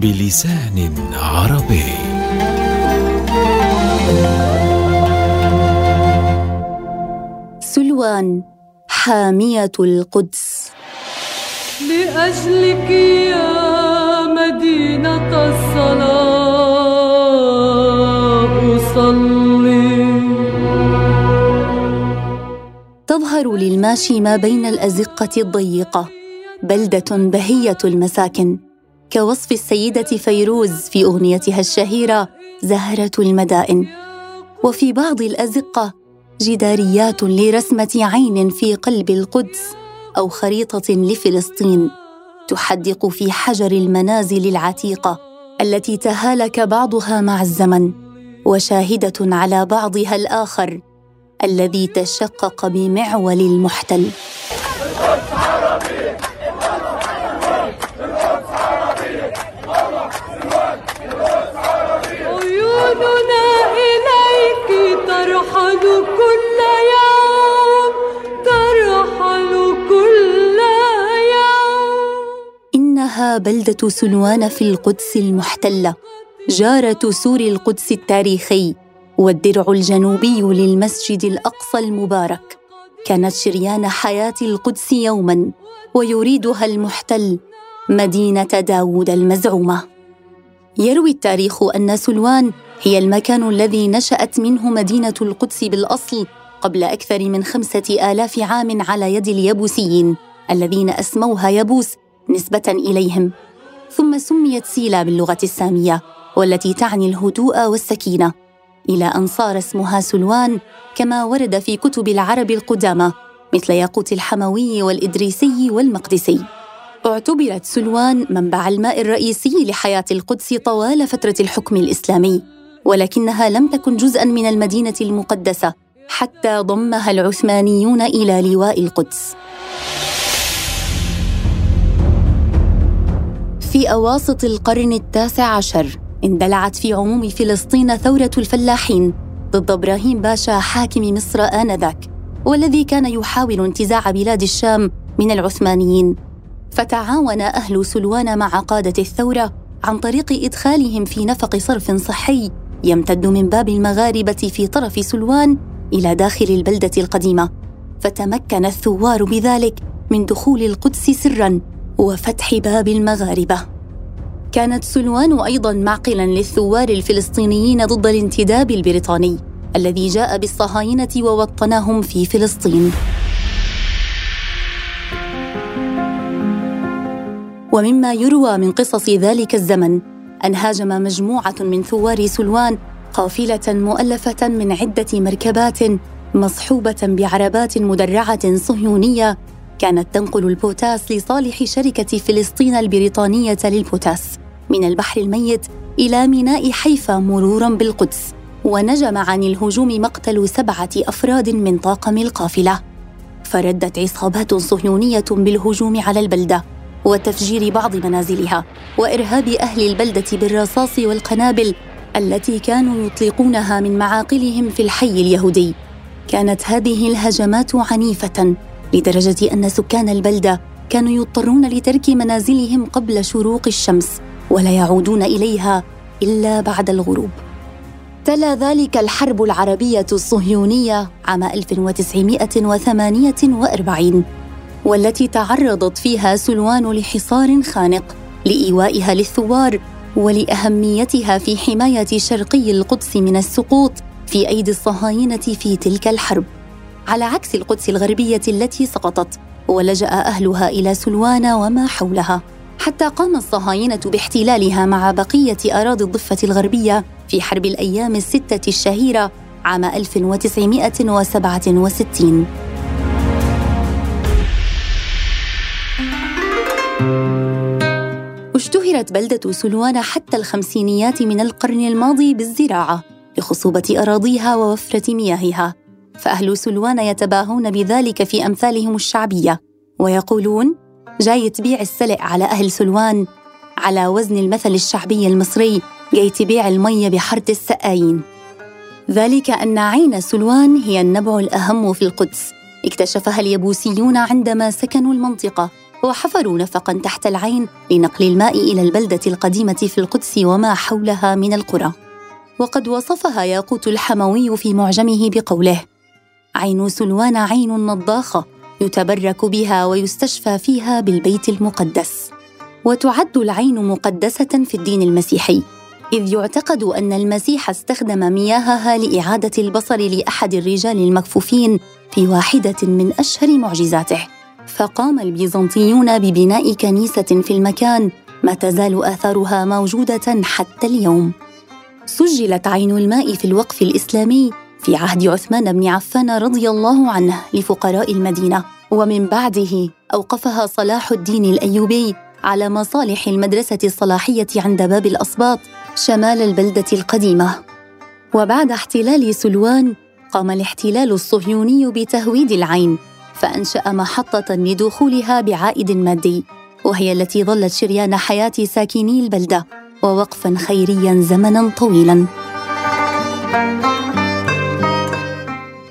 بلسان عربي. سلوان حامية القدس. لأجلك يا مدينة الصلاة أصلي. تظهر للماشي ما بين الأزقة الضيقة بلدة بهية المساكن. كوصف السيدة فيروز في أغنيتها الشهيرة زهرة المدائن. وفي بعض الأزقة جداريات لرسمة عين في قلب القدس أو خريطة لفلسطين تحدق في حجر المنازل العتيقة التي تهالك بعضها مع الزمن وشاهدة على بعضها الآخر الذي تشقق بمعول المحتل. إنها بلدة سلوان في القدس المحتلة جارة سور القدس التاريخي والدرع الجنوبي للمسجد الأقصى المبارك. كانت شريان حياة القدس يوما ويريدها المحتل مدينة داوود المزعومة. يروي التاريخ أن سلوان هي المكان الذي نشأت منه مدينة القدس بالأصل قبل أكثر من خمسة آلاف عام على يد اليبوسيين الذين أسموها يبوس نسبة إليهم. ثم سميت سيلا باللغة السامية والتي تعني الهدوء والسكينة. إلى أن صار اسمها سلوان كما ورد في كتب العرب القدامى مثل ياقوت الحموي والإدريسي والمقدسي. اعتبرت سلوان منبع الماء الرئيسي لحياة القدس طوال فترة الحكم الإسلامي. ولكنها لم تكن جزءا من المدينة المقدسة حتى ضمها العثمانيون إلى لواء القدس. في أواسط القرن التاسع عشر اندلعت في عموم فلسطين ثورة الفلاحين ضد إبراهيم باشا حاكم مصر آنذاك والذي كان يحاول انتزاع بلاد الشام من العثمانيين. فتعاون أهل سلوان مع قادة الثورة عن طريق إدخالهم في نفق صرف صحي يمتد من باب المغاربة في طرف سلوان إلى داخل البلدة القديمة فتمكن الثوار بذلك من دخول القدس سرا وفتح باب المغاربة. كانت سلوان أيضا معقلا للثوار الفلسطينيين ضد الانتداب البريطاني الذي جاء بالصهاينة ووطنهم في فلسطين. ومما يروى من قصص ذلك الزمن أن هاجم مجموعة من ثوار سلوان قافلة مؤلفة من عدة مركبات مصحوبة بعربات مدرعة صهيونية كانت تنقل البوتاس لصالح شركة فلسطين البريطانية للبوتاس من البحر الميت إلى ميناء حيفا مرورا بالقدس ونجم عن الهجوم مقتل سبعة أفراد من طاقم القافلة. فردت عصابات صهيونية بالهجوم على البلدة. وتفجير بعض منازلها وإرهاب أهل البلدة بالرصاص والقنابل التي كانوا يطلقونها من معاقلهم في الحي اليهودي. كانت هذه الهجمات عنيفة لدرجة أن سكان البلدة كانوا يضطرون لترك منازلهم قبل شروق الشمس ولا يعودون إليها إلا بعد الغروب. تلا ذلك الحرب العربية الصهيونية عام 1948 والتي تعرضت فيها سلوان لحصار خانق لإيوائها للثوار ولأهميتها في حماية شرقي القدس من السقوط في أيدي الصهاينة في تلك الحرب. على عكس القدس الغربية التي سقطت ولجأ أهلها إلى سلوان وما حولها. حتى قام الصهاينة باحتلالها مع بقية أراضي الضفة الغربية في حرب الأيام الستة الشهيرة عام 1967 اشتهرت بلدة سلوان حتى الخمسينيات من القرن الماضي بالزراعة لخصوبة أراضيها ووفرة مياهها. فأهل سلوان يتباهون بذلك في أمثالهم الشعبية ويقولون جاي تبيع السلع على أهل سلوان على وزن المثل الشعبي المصري جاي تبيع المية بحارة السقايين. ذلك أن عين سلوان هي النبع الأهم في القدس اكتشفها اليبوسيون عندما سكنوا المنطقة. وحفروا نفقا تحت العين لنقل الماء إلى البلدة القديمة في القدس وما حولها من القرى. وقد وصفها ياقوت الحموي في معجمه بقوله عين سلوان عين نضاخة يتبرك بها ويستشفى فيها بالبيت المقدس. وتعد العين مقدسة في الدين المسيحي إذ يعتقد أن المسيح استخدم مياهها لإعادة البصر لأحد الرجال المكفوفين في واحدة من أشهر معجزاته. فقام البيزنطيون ببناء كنيسة في المكان ما تزال آثارها موجودة حتى اليوم. سجلت عين الماء في الوقف الإسلامي في عهد عثمان بن عفان رضي الله عنه لفقراء المدينة. ومن بعده أوقفها صلاح الدين الأيوبي على مصالح المدرسة الصلاحية عند باب الاسباط شمال البلدة القديمة. وبعد احتلال سلوان قام الاحتلال الصهيوني بتهويد العين. فأنشأ محطة لدخولها بعائد مادي وهي التي ظلت شريان حياة ساكني البلدة ووقفا خيريا زمنا طويلا.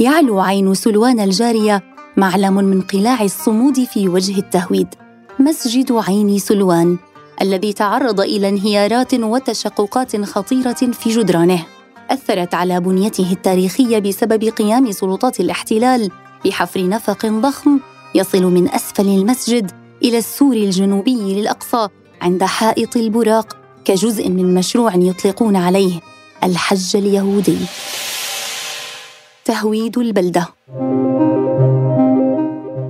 يعلو عين سلوان الجارية معلم من قلاع الصمود في وجه التهويد مسجد عين سلوان الذي تعرض إلى انهيارات وتشققات خطيرة في جدرانه أثرت على بنيته التاريخية بسبب قيام سلطات الاحتلال بحفر نفق ضخم يصل من أسفل المسجد إلى السور الجنوبي للأقصى عند حائط البراق كجزء من مشروع يطلقون عليه الحج اليهودي. تهويد البلدة.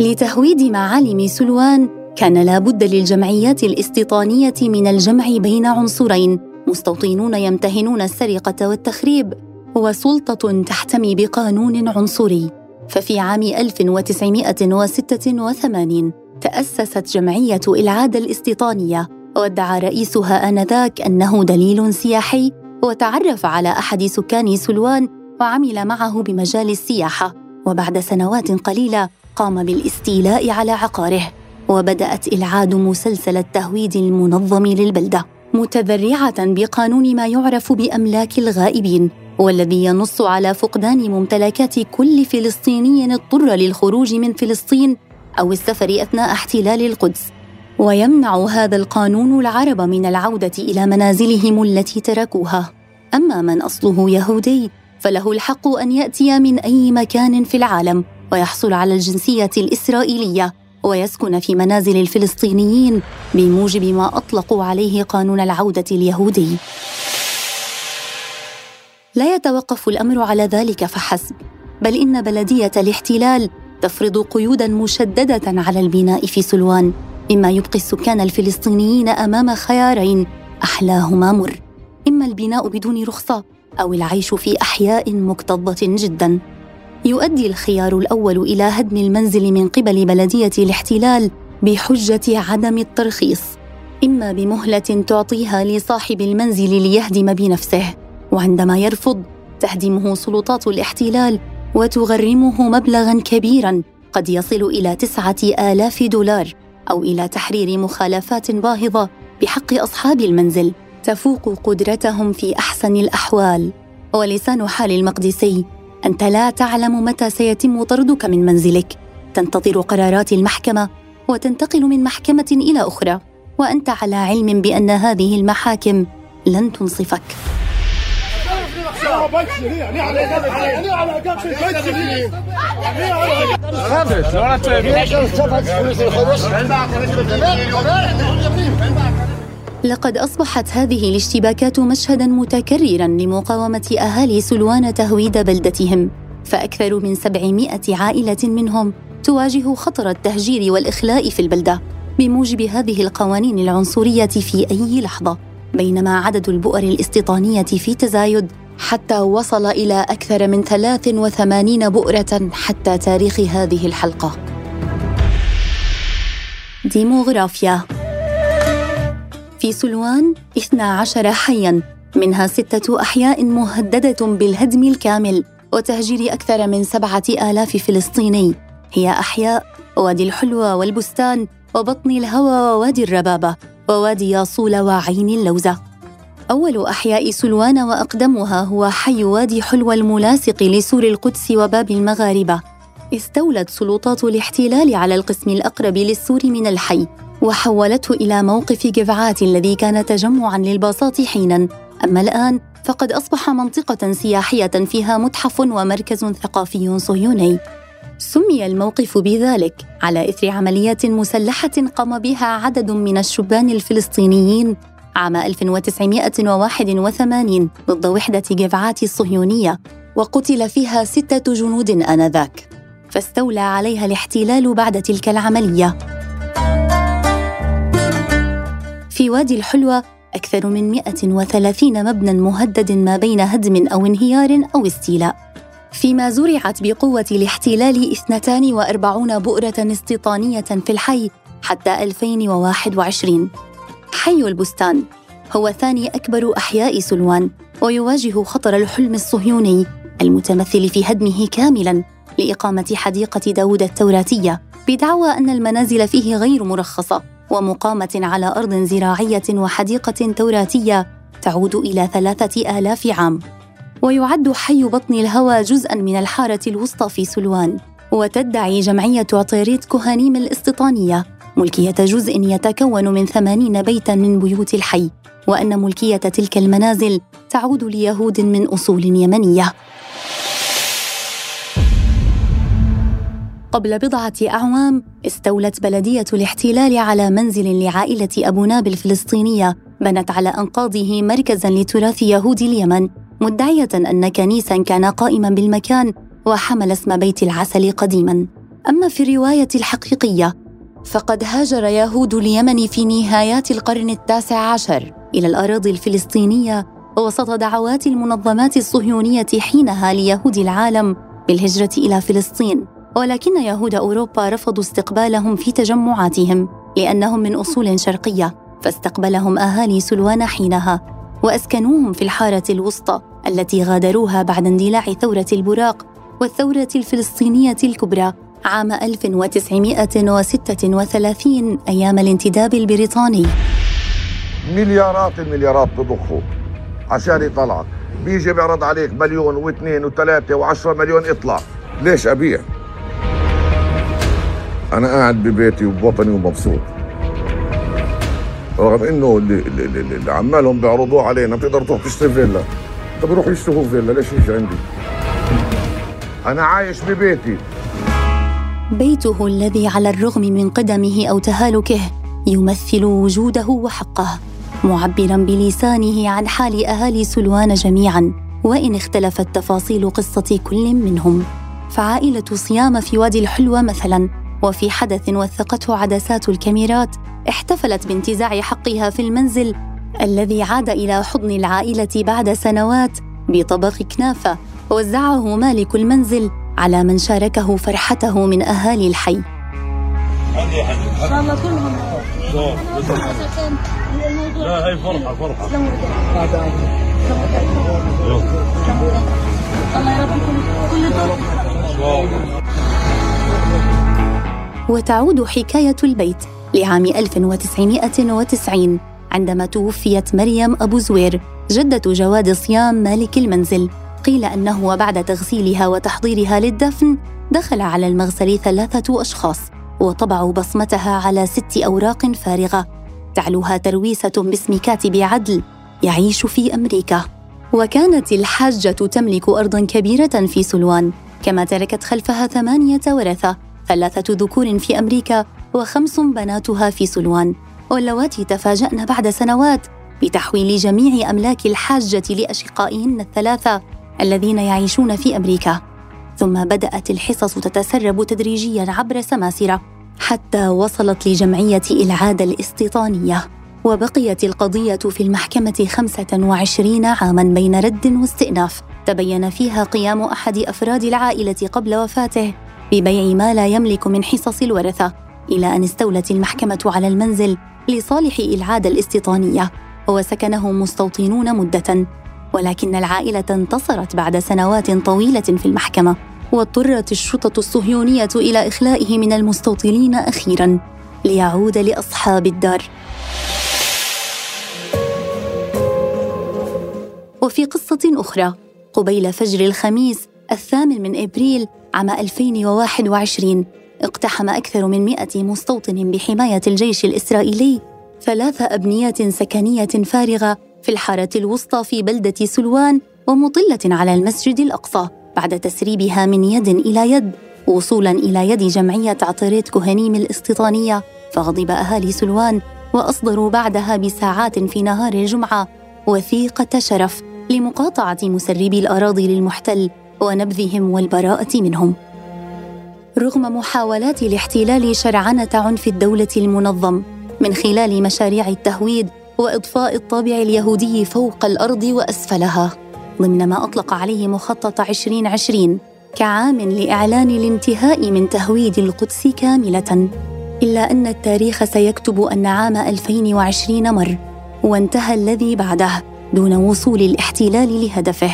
لتهويد معالم سلوان كان لابد للجمعيات الاستيطانية من الجمع بين عنصرين مستوطنون يمتهنون السرقة والتخريب وسلطة تحتمي بقانون عنصري. ففي عام 1986 تأسست جمعية إلعاد الاستيطانية وادعى رئيسها آنذاك أنه دليل سياحي وتعرف على أحد سكان سلوان وعمل معه بمجال السياحة وبعد سنوات قليلة قام بالاستيلاء على عقاره وبدأت إلعاد مسلسل التهويد المنظم للبلدة متذرعة بقانون ما يعرف بأملاك الغائبين. والذي ينص على فقدان ممتلكات كل فلسطيني اضطر للخروج من فلسطين أو السفر أثناء احتلال القدس ويمنع هذا القانون العرب من العودة إلى منازلهم التي تركوها أما من أصله يهودي فله الحق أن يأتي من أي مكان في العالم ويحصل على الجنسية الإسرائيلية ويسكن في منازل الفلسطينيين بموجب ما أطلقوا عليه قانون العودة اليهودي. لا يتوقف الأمر على ذلك فحسب، بل إن بلدية الاحتلال تفرض قيودا مشددة على البناء في سلوان، مما يبقي السكان الفلسطينيين أمام خيارين أحلاهما مر، إما البناء بدون رخصة أو العيش في أحياء مكتظة جداً. يؤدي الخيار الأول إلى هدم المنزل من قبل بلدية الاحتلال بحجة عدم الترخيص إما بمهلة تعطيها لصاحب المنزل ليهدم بنفسه وعندما يرفض تهدمه سلطات الاحتلال وتغرمه مبلغا كبيرا قد يصل إلى تسعة آلاف دولار أو إلى تحرير مخالفات باهظة بحق أصحاب المنزل تفوق قدرتهم في أحسن الأحوال. ولسان حال المقدسي أنت لا تعلم متى سيتم طردك من منزلك. تنتظر قرارات المحكمة وتنتقل من محكمة إلى أخرى وأنت على علم بأن هذه المحاكم لن تنصفك. لقد أصبحت هذه الاشتباكات مشهدا متكررا لمقاومة أهالي سلوان تهويد بلدتهم فأكثر من 700 عائلة منهم تواجه خطر التهجير والإخلاء في البلدة بموجب هذه القوانين العنصرية في أي لحظة بينما عدد البؤر الاستيطانية في تزايد حتى وصل إلى أكثر من 83 بؤرة حتى تاريخ هذه الحلقة. ديموغرافيا. في سلوان 12 حياً منها ستة أحياء مهددة بالهدم الكامل وتهجير أكثر من سبعة آلاف فلسطيني. هي أحياء وادي الحلوى والبستان وبطن الهوى ووادي الربابة ووادي ياصول وعين اللوزة. أول أحياء سلوان وأقدمها هو حي وادي حلوى الملاصق لسور القدس وباب المغاربة. استولت سلطات الاحتلال على القسم الأقرب للسور من الحي وحولته إلى موقف جفعات الذي كان تجمعا للباصات حينا. أما الآن فقد أصبح منطقة سياحية فيها متحف ومركز ثقافي صهيوني. سمي الموقف بذلك على إثر عمليات مسلحة قام بها عدد من الشبان الفلسطينيين عام 1981 ضد وحدة جفعات الصهيونية وقتل فيها ستة جنود آنذاك فاستولى عليها الاحتلال بعد تلك العملية. في وادي الحلوة أكثر من 130 مبنى مهدد ما بين هدم أو انهيار أو استيلاء. فيما زرعت بقوة الاحتلال 42 بؤرة استيطانية في الحي حتى 2021 حي البستان. هو ثاني أكبر أحياء سلوان ويواجه خطر الحلم الصهيوني المتمثل في هدمه كاملاً لإقامة حديقة داود التوراتية بدعوى أن المنازل فيه غير مرخصة ومقامة على أرض زراعية وحديقة توراتية تعود إلى ثلاثة آلاف عام. ويعد حي بطن الهوى جزءا من الحارة الوسطى في سلوان وتدعي جمعية عطيريت كهانيم الاستيطانية ملكية جزء يتكون من ثمانين بيتا من بيوت الحي وأن ملكية تلك المنازل تعود ليهود من أصول يمنية. قبل بضعة أعوام استولت بلدية الاحتلال على منزل لعائلة أبو ناب الفلسطينية بنت على أنقاضه مركزا لتراث يهود اليمن مدعية أن كنيسا كان قائما بالمكان وحمل اسم بيت العسل قديما. أما في الرواية الحقيقية فقد هاجر يهود اليمن في نهايات القرن التاسع عشر إلى الأراضي الفلسطينية وسط دعوات المنظمات الصهيونية حينها ليهود العالم بالهجرة إلى فلسطين. ولكن يهود أوروبا رفضوا استقبالهم في تجمعاتهم لأنهم من أصول شرقية فاستقبلهم أهالي سلوان حينها وأسكنوهم في الحارة الوسطى التي غادروها بعد اندلاع ثورة البراق والثورة الفلسطينية الكبرى. عام 1936 أيام الانتداب البريطاني. مليارات المليارات تضخه عشان يطلع بيجي بيعرض عليك مليون واثنين وثلاثة وعشرة مليون اطلع ليش أبيع؟ أنا قاعد ببيتي وبوطني ومبسوط. رغم إنه اللي, عمالهم بيعرضوه علينا بتقدر تروح تشتري فيلا. طب روح يشتروا فيلا ليش يجي عندي؟ أنا عايش ببيتي. بيته الذي على الرغم من قدمه أو تهالكه يمثل وجوده وحقه معبرا بلسانه عن حال أهالي سلوان جميعا وإن اختلفت تفاصيل قصة كل منهم. فعائلة صيام في وادي الحلوه مثلا وفي حدث وثقته عدسات الكاميرات احتفلت بانتزاع حقها في المنزل الذي عاد إلى حضن العائلة بعد سنوات بطبق كنافة وزعه مالك المنزل على من شاركه فرحته من أهالي الحي. لا هي فرحة فرحة. الله يربيكم كل كل وتعود حكاية البيت لعام 1990 عندما توفيت مريم أبو زوير جدة جواد صيام مالك المنزل. قيل أنه وبعد تغسيلها وتحضيرها للدفن دخل على المغسل ثلاثة أشخاص وطبعوا بصمتها على ست أوراق فارغة. تعلوها ترويسة باسم كاتب عدل يعيش في أمريكا. وكانت الحاجة تملك أرضا كبيرة في سلوان كما تركت خلفها ثمانية ورثة ثلاثة ذكور في أمريكا وخمس بناتها في سلوان. واللواتي تفاجأن بعد سنوات بتحويل جميع أملاك الحاجة لأشقائهن الثلاثة. الذين يعيشون في أمريكا. ثم بدأت الحصص تتسرب تدريجيا عبر سماسرة حتى وصلت لجمعية العادة الاستيطانية وبقيت القضية في المحكمة 25 عاما بين رد واستئناف. تبين فيها قيام أحد أفراد العائلة قبل وفاته ببيع ما لا يملك من حصص الورثة إلى أن استولت المحكمة على المنزل لصالح العادة الاستيطانية وسكنه مستوطنون مدة. ولكن العائلة انتصرت بعد سنوات طويلة في المحكمة واضطرت الشرطة الصهيونية إلى إخلائه من المستوطنين أخيرا ليعود لأصحاب الدار. وفي قصة أخرى قبيل فجر الخميس الثامن من إبريل عام 2021 اقتحم أكثر من 100 مستوطن بحماية الجيش الإسرائيلي ثلاث أبنية سكنية فارغة في الحارة الوسطى في بلدة سلوان ومطلة على المسجد الأقصى بعد تسريبها من يد إلى يد وصولا إلى يد جمعية عطريت كهنيم الاستيطانية فغضب أهالي سلوان وأصدروا بعدها بساعات في نهار الجمعة وثيقة شرف لمقاطعة مسربي الأراضي للمحتل ونبذهم والبراءة منهم. رغم محاولات الاحتلال شرعنة عنف الدولة المنظم من خلال مشاريع التهويد واضفاء الطابع اليهودي فوق الأرض وأسفلها ضمن ما أطلق عليه مخطط 2020 كعام لإعلان الانتهاء من تهويد القدس كاملة. إلا أن التاريخ سيكتب أن عام 2020 مر وانتهى الذي بعده دون وصول الاحتلال لهدفه.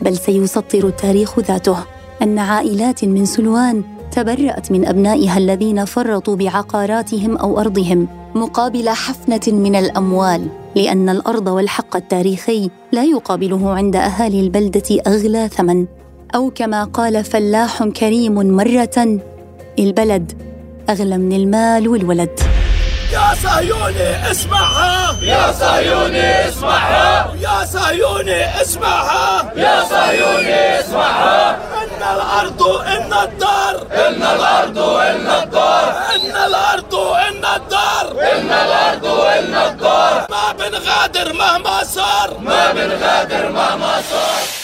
بل سيسطر التاريخ ذاته أن عائلات من سلوان تبرأت من أبنائها الذين فرطوا بعقاراتهم أو أرضهم. مقابل حفنة من الأموال لأن الأرض والحق التاريخي لا يقابله عند أهالي البلدة أغلى ثمن أو كما قال فلاح كريم مرة البلد أغلى من المال والولد. يا صهيوني اسمعها. يا صهيوني اسمعها. يا صهيوني اسمعها. يا صهيوني اسمعها. إن الأرض إن الدار. إن الأرض إن الدار. إن الأرض إن الدار. إن الأرض إن الدار. ما بنغادر مهما صار. ما بنغادر مهما صار.